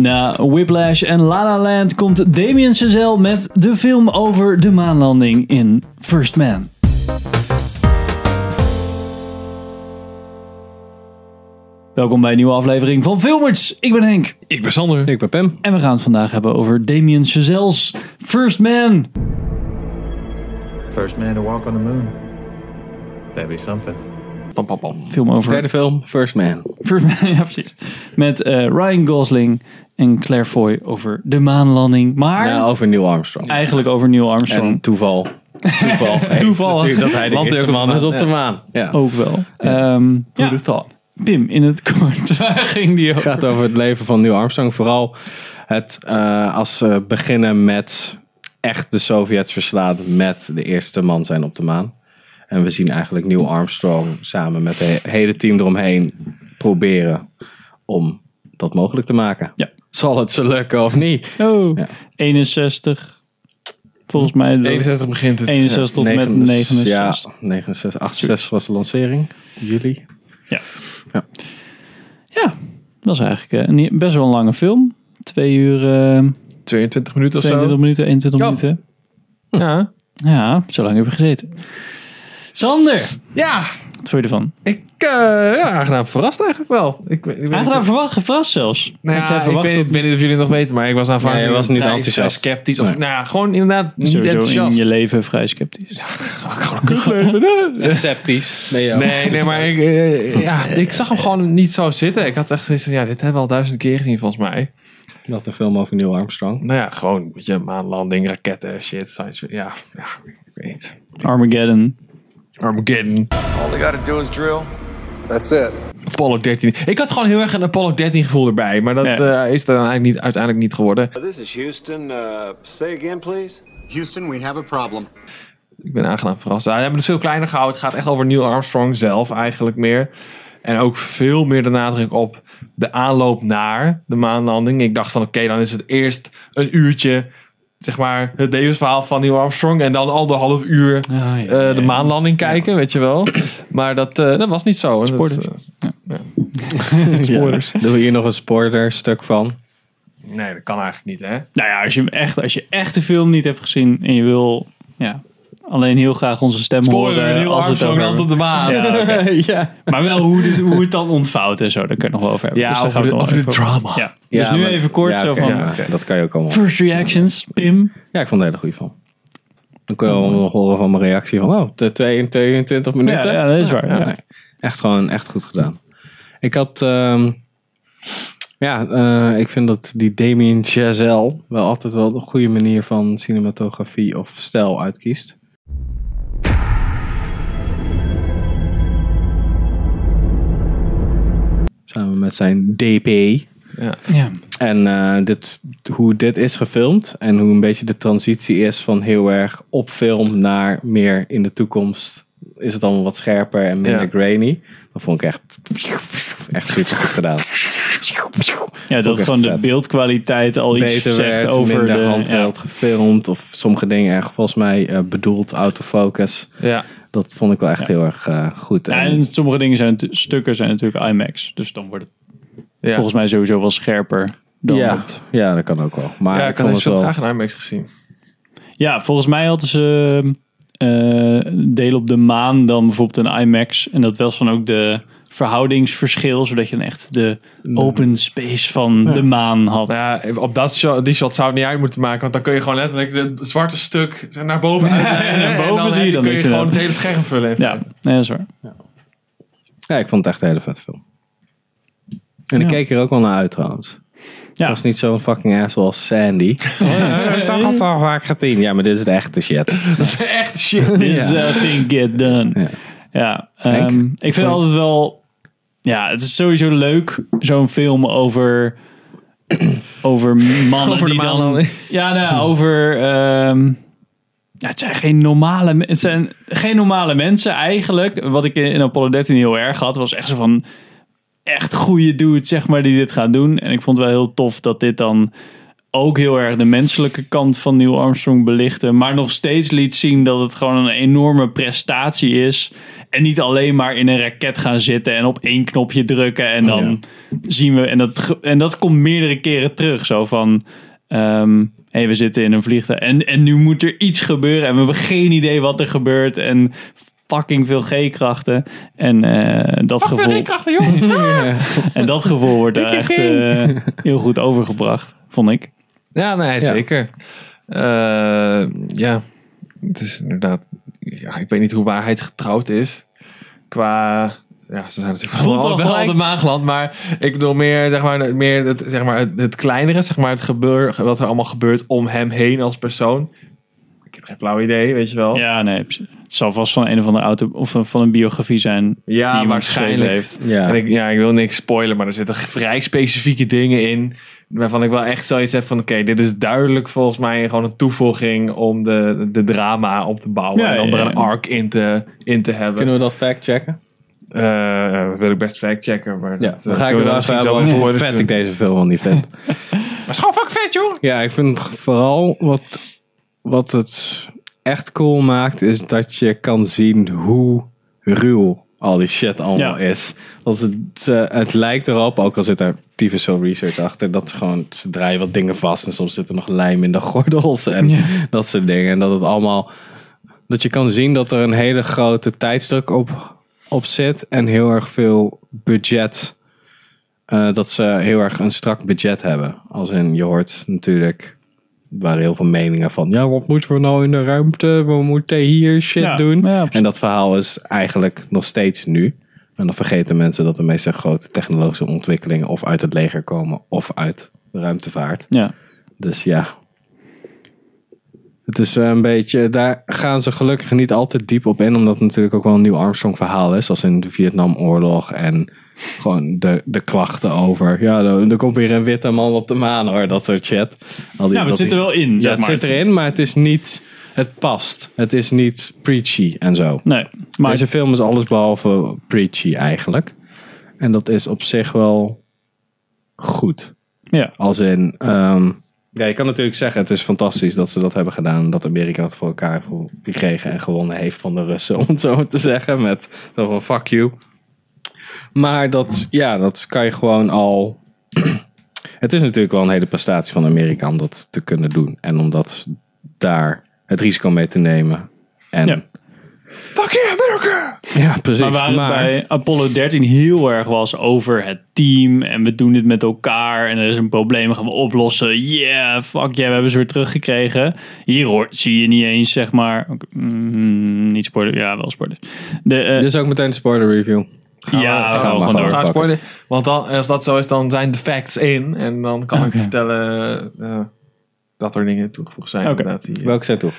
Na Whiplash en La La Land komt Damien Chazelle met de film over de maanlanding in First Man. Welkom bij een nieuwe aflevering van Filmers. Ik ben Henk Ik ben Sander. Ik ben Pim. en we gaan het vandaag hebben over Damien Chazelle's First Man. First man to walk on the moon. That'd be something. Pam, pam, pam. Film over Derde film, First Man. First Man, ja precies. Met eh, Ryan Gosling en Claire Foy over de maanlanding. Maar Ja, over Neil Armstrong. eigenlijk over Neil Armstrong. En toeval. Toeval. Hey, Toeval. Dat hij de eerste man is op de ja. maan. Ja. Ook wel. Ehm, ja. Pim, in het kort, waar ging die Het over? gaat over het leven van Neil Armstrong. Vooral het, eh, als ze beginnen met echt de Sovjets verslaan met de eerste man zijn op de maan. En we zien eigenlijk Neil Armstrong samen met het hele team eromheen proberen om dat mogelijk te maken. Ja. Zal het ze lukken of niet? Oh, Ja. 61. Volgens mij. 61 begint het. 61 tot met 69. Ja, 69. 68 was de lancering. Juli. Ja. Ja, dat was eigenlijk eh, niet- best wel een lange film. Twee uur, eh 22 minuten of 22 zo. minuten, 21 Ja. minuten. Ja. Ja, zo lang hebben we gezeten. Sander, Ja. Wat vond je ervan? Ik, eh ja, aangenaam verrast eigenlijk wel. Ik, ik ben Aangenaam verwacht, verrast zelfs. Nou ja, ik weet, dat niet- weet niet of jullie het nog weten, maar ik was aanvankelijk Nee, je was niet enthousiast. sceptisch. Of Nee. nou ja, gewoon inderdaad niet sowieso enthousiast. in je leven vrij sceptisch? Gewoon een kutleven. Sceptisch. Je Nee, nee, maar ik, eh, ja, ik zag hem gewoon niet zo zitten. Ik had echt zoiets van, ja, dit hebben we al duizend keer gezien volgens mij. Dat een film over Neil Armstrong. Nou ja, gewoon een beetje maanlanding, raketten, shit. science- Ja, ja, ik weet niet. Armageddon. Armageddon. All they gotta do is drill. That's it. Apollo 13. Ik had gewoon heel erg een Apollo 13 gevoel erbij. Maar dat Ja. eh, is er uiteindelijk niet, uiteindelijk niet geworden. This is Houston. Uh, say again, please. Houston, we have a problem. Ik ben aangenaam verrast. Ja, we hebben het veel kleiner gehouden. Het gaat echt over Neil Armstrong zelf eigenlijk meer. En ook veel meer de nadruk op de aanloop naar de maanlanding. Ik dacht van oké, dan is het eerst een uurtje, zeg maar, het levensverhaal van Neil Armstrong. En dan anderhalf uur ja, eh, de maanlanding kijken, weet je wel. Maar dat, eh, dat was niet zo. Spoilers. we hier nog een spoiler stuk van? nee, dat kan eigenlijk niet, hè? Nou ja, als je, hem echt, als je echt de film niet hebt gezien en je wil ja, alleen heel graag onze stem Spoiler, horen. Neil als het over- op de maan. Ja. Maar wel hoe, dit- hoe het dan ontvouwt en zo, daar kun je nog wel over hebben. Ja, Dus over gaan we de- het over de drama. Ja. Dus nu maar- even kort ja, zo van dat kan je ook allemaal. first reactions, Pim. Ja, ik vond het een hele goede film. Dan kun je wel nog horen van mijn reactie van, oh, de 22 minuten. Ja, ja, dat is waar, nee. Echt gewoon, echt goed gedaan. Ik had, ehm, ja, eh, ik vind dat die Damien Chazelle wel altijd wel een goede manier van cinematografie of stijl uitkiest. Met zijn DP. Ja. Ja. En eh, dit, hoe dit is gefilmd en hoe een beetje de transitie is van heel erg op film naar meer in de toekomst, is het allemaal wat scherper en minder Ja. grainy. Dat vond ik echt, echt super goed gedaan. ja, dat echt gewoon de beeldkwaliteit al iets Beter zegt werd, over minder de... handheld gefilmd of sommige dingen echt volgens mij eh, bedoeld autofocus. Ja. Dat vond ik wel echt heel erg eh, goed. Ja, En- en sommige dingen zijn stukken zijn natuurlijk IMAX. Dus dan wordt het Ja. volgens mij sowieso wel scherper dan ja, het. ja, dat kan ook wel. Maar ja, ik had het wel... graag in IMAX gezien. Ja, volgens mij hadden ze eh deel op de maan dan bijvoorbeeld een IMAX. En dat was dan ook de verhoudingsverschil, zodat je dan echt de open space van de maan had. Ja, op dat shot, die shot zou het niet uit moeten maken. Want dan kun je gewoon letterlijk het zwarte stuk naar boven en boven zie je dan kun je gewoon het hele scherm vullen. Ja, nee, dat is waar. Ja, ik vond het echt een hele vette film. En ik Ja. keek er ook wel naar uit trouwens. Ja. Het was niet zo'n fucking asshole als Sandy. Dat had al vaak gezien. Ja, maar dit is de echte shit. Dat is echt shit. This uh, thing get done. Ja. Ja, ehm, ik vind altijd wel... Ja, het is sowieso leuk, zo'n film over... over mannen Over de die dan... Ja, nou, ja, over... ehm, ja, het zijn geen normale... Het zijn geen normale mensen eigenlijk. Wat ik in in Apollo 13 heel erg had, was echt zo van... Echt goede dudes, zeg maar, die dit gaan doen. En ik vond het wel heel tof dat dit dan ook heel erg de menselijke kant van Neil Armstrong belichten. Maar nog steeds liet zien dat het gewoon een enorme prestatie is. En niet alleen maar in een raket gaan zitten en op één knopje drukken. En dan zien we. En dat, en dat komt meerdere keren terug. Zo van. ehm hey, we zitten in een vliegtuig. En, en nu moet er iets gebeuren. En we hebben geen idee wat er gebeurt. En fucking veel G-krachten. En eh, dat gevoel. En dat gevoel wordt er echt eh, heel goed overgebracht, vond ik. Ja, nee, Ja. zeker. Eh, ja, het is inderdaad... Ja, ik weet niet hoe waarheidsgetrouwd is. Qua... Ja, ze zijn natuurlijk Voelt wel, al wel gelijk- de maagland, maar ik bedoel meer, zeg maar, meer het, zeg maar, het, het kleinere, zeg maar, het gebeur, wat er allemaal gebeurt om hem heen als persoon. Ik heb geen flauw idee, weet je wel. Ja, nee. precies. Het zal vast van een of andere auto of van een biografie zijn. Ja, die waarschijnlijk. heeft. Ja. En ik, ja, ik wil niks spoilen, maar er zitten vrij specifieke dingen in. Waarvan ik wel echt zoiets heb van: oké, dit is duidelijk volgens mij gewoon een toevoeging om de, de drama op te bouwen. Ja, en om ja, er ja. een arc in te, in te hebben. Kunnen we dat fact checken? Eh, dat wil ik best factchecken. Maar Ja, dat, dan eh, ga ik er wel even hebben hoe vet doen. ik deze film wel niet vind. Maar is gewoon fuck vet, joh. Ja, ik vind vooral wat, wat het echt cool maakt, is dat je kan zien hoe ruw al die shit allemaal Ja. is. Dat het, eh, het lijkt erop, ook al zit er tyfus veel research achter, dat ze gewoon, ze draaien wat dingen vast en soms zit er nog lijm in de gordels en Ja. dat soort dingen. En dat het allemaal, dat je kan zien dat er een hele grote tijdsdruk op, op zit en heel erg veel budget. eh, dat ze heel erg een strak budget hebben. Als in, je hoort natuurlijk, waren heel veel meningen van, ja, wat moeten we nou in de ruimte? We moeten hier shit Ja, doen. ja, en dat verhaal is eigenlijk nog steeds nu. En dan vergeten mensen dat de meeste grote technologische ontwikkelingen of uit het leger komen of uit de ruimtevaart. Ja. Dus ja. Het is eh, een beetje, daar gaan ze gelukkig niet altijd diep op in, omdat het natuurlijk ook wel een nieuw Armstrong verhaal is, als in de Vietnamoorlog en gewoon de, de klachten over, ja, er, komt weer een witte man op de maan hoor, dat soort. Al die, Ja, maar dat het zit er wel in. Ja, zeg het maar. zit erin, maar het is niet, het past. Het is niet preachy en zo. Nee, maar Deze film is alles behalve preachy eigenlijk. En dat is op zich wel goed. ja. Als in, ehm, ja, je kan natuurlijk zeggen, het is fantastisch dat ze dat hebben gedaan. Dat Amerika het voor elkaar heeft gekregen en gewonnen heeft van de Russen, om het zo te zeggen. Met zo van fuck you. Maar dat, ja, dat kan je gewoon al. Het is natuurlijk wel een hele prestatie van Amerika om dat te kunnen doen. En om dat daar het risico mee te nemen. En Ja. Fuck yeah, America! ja, precies. Maar waar het bij Apollo 13 heel erg was over het team en we doen dit met elkaar en er is een probleem, gaan we oplossen. Yeah, fuck yeah, we hebben ze weer teruggekregen. Hier hoort, zie je niet eens, zeg maar. mm, niet spoiler, ja, wel spoilers. De, eh, Dit is ook meteen de spoiler review. Ja, we- gaan we we gewoon door. spoilen. Want dan, als dat zo is, dan zijn de facts in. En dan kan ik je vertellen eh, dat er dingen toegevoegd zijn. Inderdaad, die, eh. Welke zijn toe?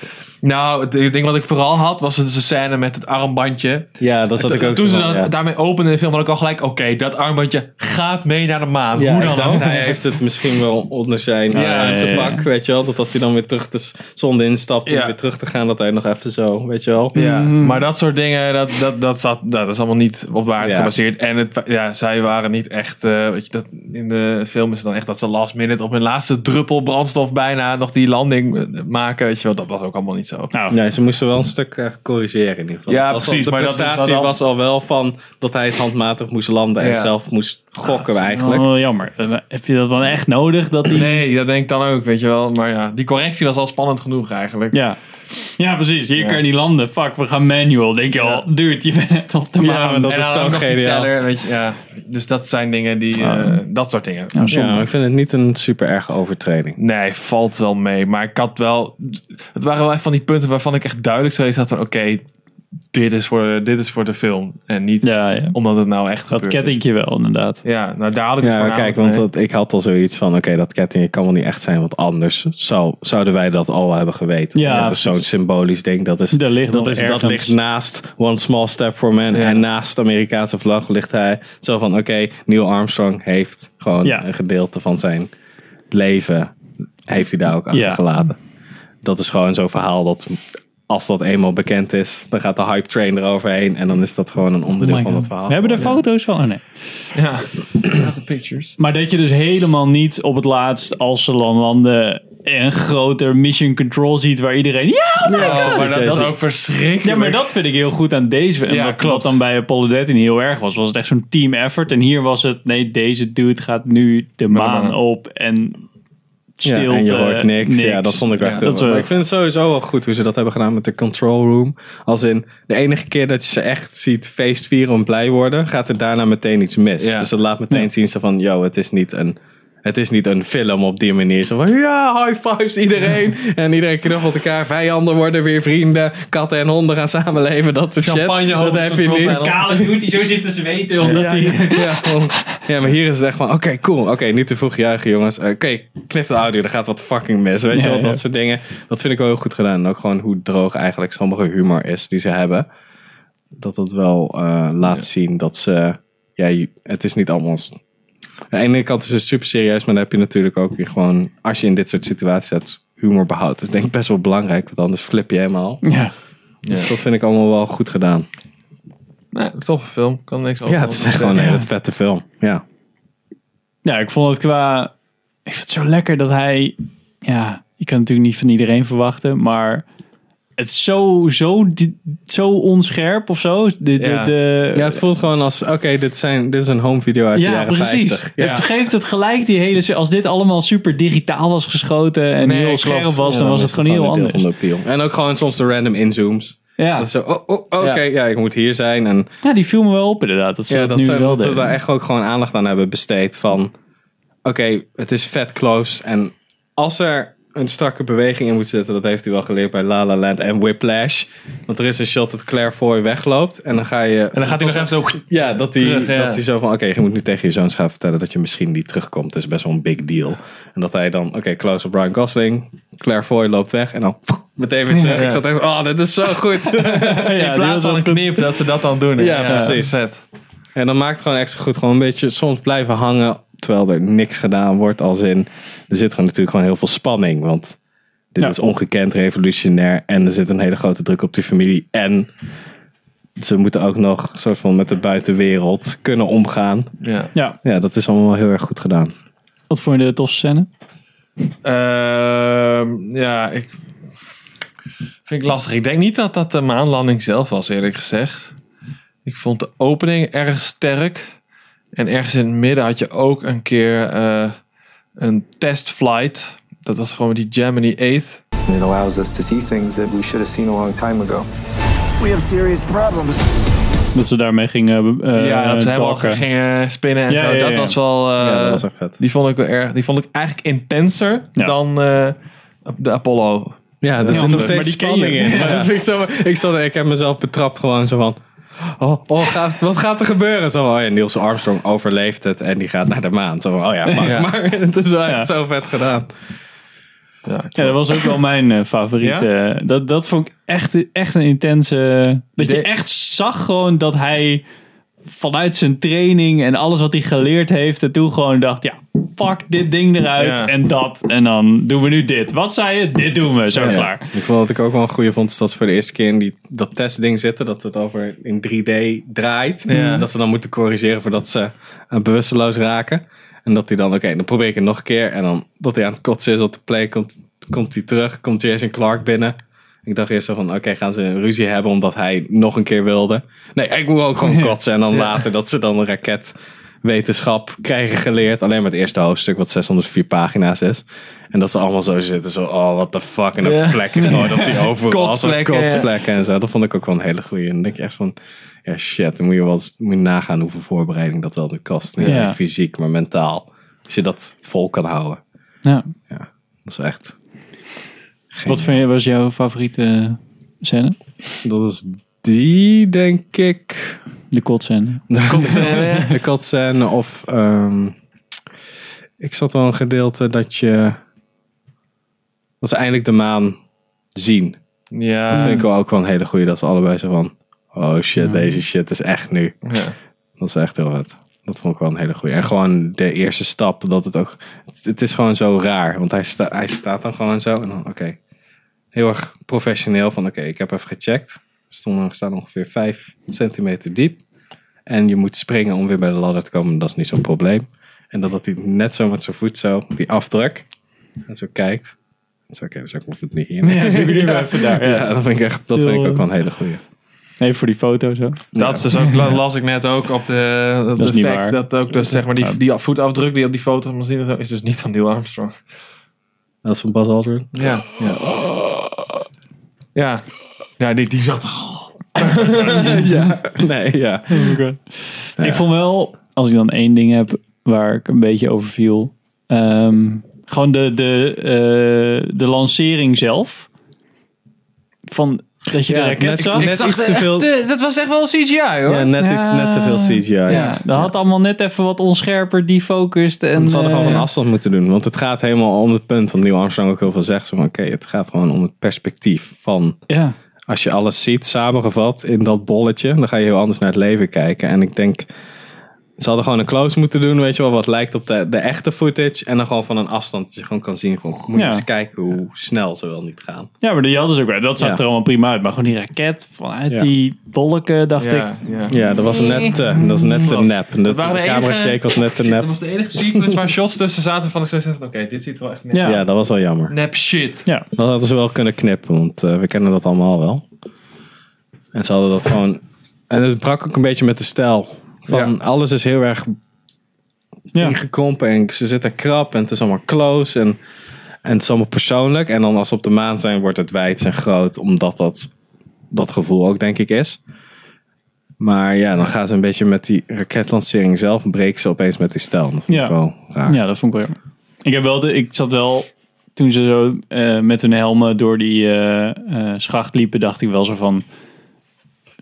Nou, het ding wat ik vooral had, was de scène met het armbandje. Ja, dat zat ik ook Toen ze dat ja. daarmee openden in de film, had ik al gelijk... Oké, dat armbandje gaat mee naar de maan. Ja, Hoe dan dacht, ook? Hij heeft het misschien wel onder zijn Ja, ja, ja, ja. pak, weet je wel. Dat als hij dan weer terug de zonde instapt om weer terug te gaan, dat hij nog even zo, weet je wel. Ja, maar dat soort dingen, dat, dat, dat, zat, dat is allemaal niet op waarheid Ja. gebaseerd. En het, ja, zij waren niet echt, eh, weet je, dat, in de film is het dan echt dat ze last minute op hun laatste druppel brandstof bijna nog die landing maken. Weet je wel, dat was ook allemaal niet zo. Nou, Nee, ze moesten wel een stuk eh, corrigeren in ieder geval. Ja, was al- precies, De maar prestatie was al wel van dat hij het handmatig moest landen en Ja. zelf moest gokken eigenlijk. oh, jammer. Eh, Heb je dat dan echt nodig? Dat die... Nee, dat denk ik dan ook, weet je wel. Maar ja, die correctie was al spannend genoeg eigenlijk. Ja. Ja, precies. Hier Ja. kan je niet landen. Fuck, we gaan manual. Denk je al, duurt je bent net op de Ja, maan. maar dat en is zo geniaal. teller, weet je, ja. Dus dat zijn dingen die, eh, Ah. dat soort dingen. Ja. Ja, ik vind het niet een super erge overtreding. Nee, valt wel mee. Maar ik had wel. Het waren wel echt van die punten waarvan ik echt duidelijk zoiets had van: oké, dit, is voor, dit is voor de film. En niet Ja, ja. omdat het nou echt Dat is. kettingje wel, inderdaad. Ja, nou daar had ik het Ja, kijk, want dat, ik had al zoiets van, oké, dat ketting kan wel niet echt zijn, want anders zou, zouden wij dat al hebben geweten. Ja, dat is zo'n symbolisch ding. Dat is, ligt dat, nog is, dat ligt naast One Small Step for Man Ja. en naast de Amerikaanse vlag ligt hij zo van, oké, Neil Armstrong heeft gewoon Ja. een gedeelte van zijn leven, heeft hij daar ook Ja. achtergelaten. Dat is gewoon zo'n verhaal dat als dat eenmaal bekend is, dan gaat de hype train eroverheen en dan is dat gewoon een onderdeel Oh van het verhaal. We hebben de foto's van. Oh, nee. Ja, de pictures. Maar dat je dus helemaal niet op het laatst, als ze dan landen, een groter mission control ziet waar iedereen... Ja, oh my God! maar dat is ook verschrikkelijk. Ja, maar dat vind ik heel goed aan deze. En Ja, wat klopt. dan bij Apollo 13 heel erg was, was het echt zo'n team effort. En hier was het, nee, deze dude gaat nu de maan maan. op en stilte. Ja, en je hoort niks. Ja, dat vond ik wel Ja, echt dat heel Maar wel- ik vind het sowieso wel goed hoe ze dat hebben gedaan met de control room. Als in, de enige keer dat je ze echt ziet feestvieren en blij worden, gaat er daarna meteen iets mis. Ja. Dus dat laat meteen Ja. zien zo van, yo, het is niet een... Het is niet een film op die manier. Zo van, ja, high fives iedereen. en iedereen knuffelt elkaar. Vijanden worden weer vrienden. Katten en honden gaan samenleven. Dat soort shit. Champagne Dat over heb je niet. Kale die zo zit te zweten omdat Ja, hij... ja, maar hier is het echt van, oké, cool. Oké, niet te vroeg juichen, jongens. Oké, knip de audio, er gaat wat fucking mis. Weet je wel, dat soort dingen. Dat vind ik wel heel goed gedaan. En ook gewoon hoe droog eigenlijk sommige humor is die ze hebben. Dat dat wel eh, laat zien dat ze... Ja, het is niet allemaal... Aan de ene kant is het super serieus, maar dan heb je natuurlijk ook weer gewoon... Als je in dit soort situaties zit, humor behoudt. Dat is denk ik best wel belangrijk, want anders flip je helemaal. Ja. Dus dat vind ik allemaal wel goed gedaan. Nee, toffe film. Kan niks over Ja, het is echt gewoon een hele vette film. Ja. ja, ik vond het qua... Ik vind het zo lekker dat hij... Ja, je kan natuurlijk niet van iedereen verwachten, maar... Het is zo, zo, zo onscherp of zo. De, de, Ja. de, Ja, het voelt gewoon als, oké, dit, zijn, dit is een home video uit de Ja, jaren precies. 50. Ja. Het geeft het gelijk die hele... Als dit allemaal super digitaal was geschoten en Nee, heel scherp was, Ja, dan was het gewoon heel anders. van de appeal. En ook gewoon soms de random inzooms. Ja. Dat zo, oh, oh, oké, Ja. ja. ik moet hier zijn. En ja, die viel me wel op inderdaad. Dat ze ja, dat, nu zijn, wel dat we daar echt ook gewoon aandacht aan hebben besteed. Van, oké, het is vet close. En als er een strakke beweging in moet zitten, dat heeft hij wel geleerd bij La La Land en Whiplash. Want er is een shot dat Claire Foy wegloopt. En dan ga je... En dan gaat hij nog even zo... Ja, dat hij, Terug, ja. dat hij zo van, oké, je moet nu tegen je zoons gaan vertellen dat je misschien niet terugkomt. Dat is best wel een big deal. En dat hij dan, oké, close op Brian Gosling. Claire Foy loopt weg en dan meteen weer terug. Ja. Ik zat echt, oh, dit is zo goed. in plaats van een knip dat ze dat dan doen. hè. Ja, precies. En dan maakt het gewoon extra goed. Gewoon een beetje soms blijven hangen, terwijl er niks gedaan wordt. Als in, er zit gewoon natuurlijk gewoon heel veel spanning. Want dit Ja. is ongekend revolutionair. En er zit een hele grote druk op die familie. En ze moeten ook nog soort van met de buitenwereld kunnen omgaan. Ja. Ja, Ja, dat is allemaal heel erg goed gedaan. wat vond je de tofste scène? Ehm, ja, ik vind ik lastig. Ik denk niet dat dat de maanlanding zelf was, eerlijk gezegd. Ik vond de opening erg sterk. En ergens in het midden had je ook een keer eh, een testflight. Dat was gewoon die Gemini 8. It allows us to see things that we should have seen a long time ago. We have serious problems. Dat ze daarmee gingen uh, ja, dat ze helemaal gingen spinnen en Ja, zo. ja, dat ja. was wel... eh, ja, dat was echt vet. Die vond ik wel erg. Die vond ik eigenlijk intenser Ja. dan eh, de Apollo. Ja, er zit nog maar steeds spanning in. Maar Ja. dat vind ik, zo, ik, zat, ik heb mezelf betrapt gewoon zo van... Oh, oh gaat, wat gaat er gebeuren? Zo oh ja, Niels Armstrong overleeft het en die gaat naar de maan. Zo oh ja, maar, Ja. maar het is wel echt zo vet gedaan. Ja, Ja, dat was ook wel mijn eh, favoriet. eh. dat, dat vond ik echt, echt een intense... Dat je echt zag gewoon dat hij vanuit zijn training en alles wat hij geleerd heeft... en toen gewoon dacht, ja, pak dit ding eruit Ja. en dat. En dan doen we nu dit. Wat zei je? Dit doen we. Zo Ja. klaar. Ik vond wat ik ook wel een goede vond, is dat ze voor de eerste keer in die, dat testding zitten. Dat het over in 3D draait. Dat ze dan moeten corrigeren voordat ze uh, bewusteloos raken. En dat hij dan, oké, dan probeer ik het nog een keer. En dan dat hij aan het kotsen is op de play, komt, komt hij terug. Komt Jason Clark binnen. Ik dacht eerst zo van, oké, gaan ze een ruzie hebben omdat hij nog een keer wilde. Nee, ik moet ook gewoon kotsen. En dan later dat ze dan een raketwetenschap krijgen geleerd. Alleen maar het eerste hoofdstuk, wat 604 pagina's is. En dat ze allemaal zo zitten, zo, oh, what the fuck. En dan Ja. vlekken gewoon op die overal. Ja. kotsvlekken en zo. Dat vond ik ook wel een hele goeie. En dan denk je echt van, ja shit, dan moet je wel eens, moet je nagaan hoeveel voorbereiding dat wel nu kost. Niet Ja. fysiek, maar mentaal. Als je dat vol kan houden. Ja. Dat is echt... Wat vind je, was jouw favoriete scène? Dat is die, denk ik. De kotscène. De kotscène of... ehm, ik zat wel een gedeelte dat je... Dat ze eindelijk de maan zien. Ja. Dat vind ik wel ook wel een hele goeie. Dat ze allebei zo van... Oh shit, deze shit is echt nu. Ja. Dat is echt heel vet. Dat vond ik wel een hele goeie. En gewoon de eerste stap, dat het ook... Het, het is gewoon zo raar. Want hij, sta, hij staat dan gewoon zo. En dan, oké. Heel erg professioneel van, oké, ik heb even gecheckt. We staan ongeveer 5 centimeter diep. En je moet springen om weer bij de ladder te komen. Dat is niet zo'n probleem. En dat, dat hij net zo met zijn voet zo, die afdruk. En zo kijkt. Dus oké, dus ik hoef het niet hier. Ja, doe die maar even daar. Ja, Ja. dat vind ik echt, dat vind ik ook wel een hele goeie. Even voor die foto zo. Dat is dus ook, la- las ik net ook op de, op Dat is de niet fact, waar. dat ook dus zeg maar die, die voetafdruk die op die foto van zien en zo, is dus niet van Neil Armstrong. Dat is van Buzz Aldrin. Ja. Ja. Ja. Ja, die, die zat al. ja. Nee, ja. Ik vond wel, als ik dan één ding heb waar ik een beetje over viel. ehm, gewoon de, de, eh, de lancering zelf. Van dat je de Ja, raket net- zag. net iets te veel. dat was echt wel CGI hoor. Ja, net, iets, net te veel CGI. Ja, Ja. dat had allemaal net even wat onscherper defocust. En, En ze hadden gewoon eh, van afstand moeten doen. Want het gaat helemaal om het punt. Want Neil Armstrong ook heel veel zegt. Zo van, oké, het gaat gewoon om het perspectief. Van Ja, als je alles ziet samengevat in dat bolletje. Dan ga je heel anders naar het leven kijken. En ik denk, ze hadden gewoon een close moeten doen. Weet je wel, wat lijkt op de, de echte footage. En dan gewoon van een afstand. Dat je gewoon kan zien. Gewoon, moet je Ja. eens kijken hoe snel ze wel niet gaan. ja, maar die hadden ze ook wel. Dat zag Ja. er allemaal prima uit. Maar gewoon die raket vanuit Ja. die bolken, dacht ik. ja, dat was net, te- dat was net te nep. Dat, waren de de camera enige- shake was net te Dat nep. was de enige sequence waar shots tussen zaten van ik zo zei, oké, dit ziet er wel echt net Ja. Ja, dat was wel jammer. nep shit. Ja. Dat hadden ze wel kunnen knippen, want eh, we kennen dat allemaal wel. En ze hadden dat gewoon. En het brak ook een beetje met de stijl. Van Ja. alles is heel erg Ja. ingekrompen en ze zitten krap en het is allemaal close en, en het is allemaal persoonlijk. En dan als ze op de maan zijn, wordt het wijd en groot, omdat dat, dat gevoel ook denk ik is. Maar ja, dan gaan ze een beetje met die raketlancering zelf, breken ze opeens met die stijl. Dat vond Ja. ik wel raar. Ja, dat vond ik wel. Ik, heb wel de, ik zat wel, toen ze zo eh, met hun helmen door die eh, eh, schacht liepen, dacht ik wel zo van...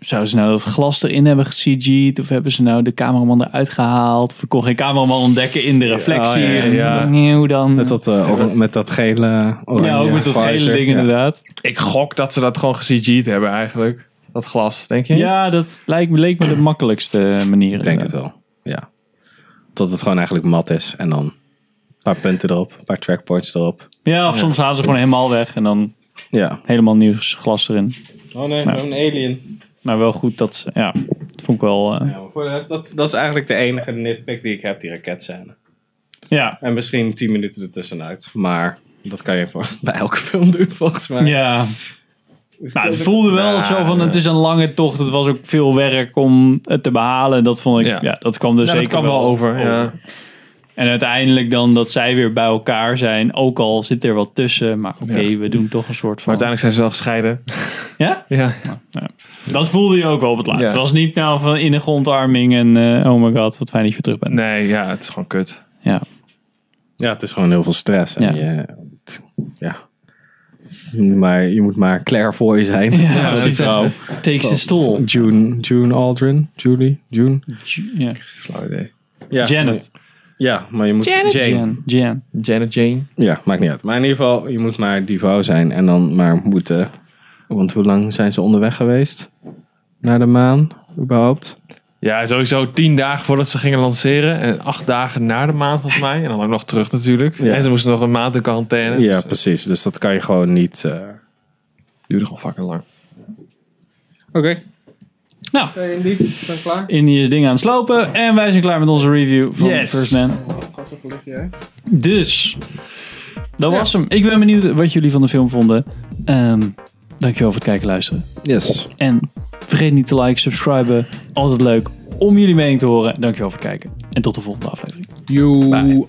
Zouden ze nou dat glas erin hebben gecg'd? Of hebben ze nou de cameraman eruit gehaald? Of ik kon geen cameraman ontdekken in de reflectie? Oh, ja, hoe dan? Met dat, eh, met dat gele. oranje ja, ook met dat gele ding Ja. inderdaad. Ik gok dat ze dat gewoon ge-CG'd hebben eigenlijk. Dat glas, denk je niet? Ja, dat lijkt, me- leek me de makkelijkste manier. Ik denk het wel, ja. Dat het gewoon eigenlijk mat is. En dan een paar punten erop, een paar trackpoints erop. Ja, of soms halen ze gewoon helemaal weg en dan Ja. helemaal nieuw glas erin. Oh nee, Nou. een alien. Maar wel goed dat ze, ja, dat vond ik wel, eh, Ja, maar voor de rest, dat, dat is eigenlijk de enige nitpick die ik heb, die raketscène. ja. En misschien 10 minuten ertussenuit. Maar dat kan je voor, bij elke film doen, volgens mij. Ja. Nou, het voelde wel Nou, zo van, ja. het is een lange tocht. Het was ook veel werk om het te behalen. Dat vond ik, ja, Ja. dat kwam er Ja, zeker dat kan wel over. Ja. En uiteindelijk dan dat zij weer bij elkaar zijn. Ook al zit er wat tussen. Maar oké, Ja. we doen toch een soort Maar van... uiteindelijk zijn ze wel gescheiden. Ja? Ja. Dat voelde je ook wel op het laatst. Ja. Het was niet nou van innige ontarming en eh, oh my god, wat fijn dat je weer terug bent. Nee, ja, het is gewoon kut. Ja. Ja, het is gewoon heel veel stress. En Ja. Je, ja. Maar je moet maar je zijn. Ja, Dat precies. vrouw. Takes the stoel. June, June Aldrin. Julie? June? Ja. Idee. Ja, Janet. Ja, maar je moet... Janet. Jane. Jan. Jan. Janet Jane. Ja, maakt niet uit. Maar in ieder geval, je moet maar die vrouw zijn en dan maar moeten... Want hoe lang zijn ze onderweg geweest? Naar de maan, überhaupt? Ja, sowieso tien dagen voordat ze gingen lanceren. En acht dagen na de maand volgens mij. En dan ook nog terug natuurlijk. Ja. En ze moesten nog een maand in quarantaine. Ja, Dus, precies. Dus dat kan je gewoon niet... eh, duurde gewoon fucking lang. Oké. Nou, Indy, zijn klaar? Indy is dingen aan het slopen. En wij zijn klaar met onze review van Yes. First Man. Dus, dat was hem. Ik ben benieuwd wat jullie van de film vonden. Ehm dankjewel voor het kijken en luisteren. Yes. En vergeet niet te liken, subscriben. Altijd leuk om jullie mening te horen. Dankjewel voor het kijken. En tot de volgende aflevering. You.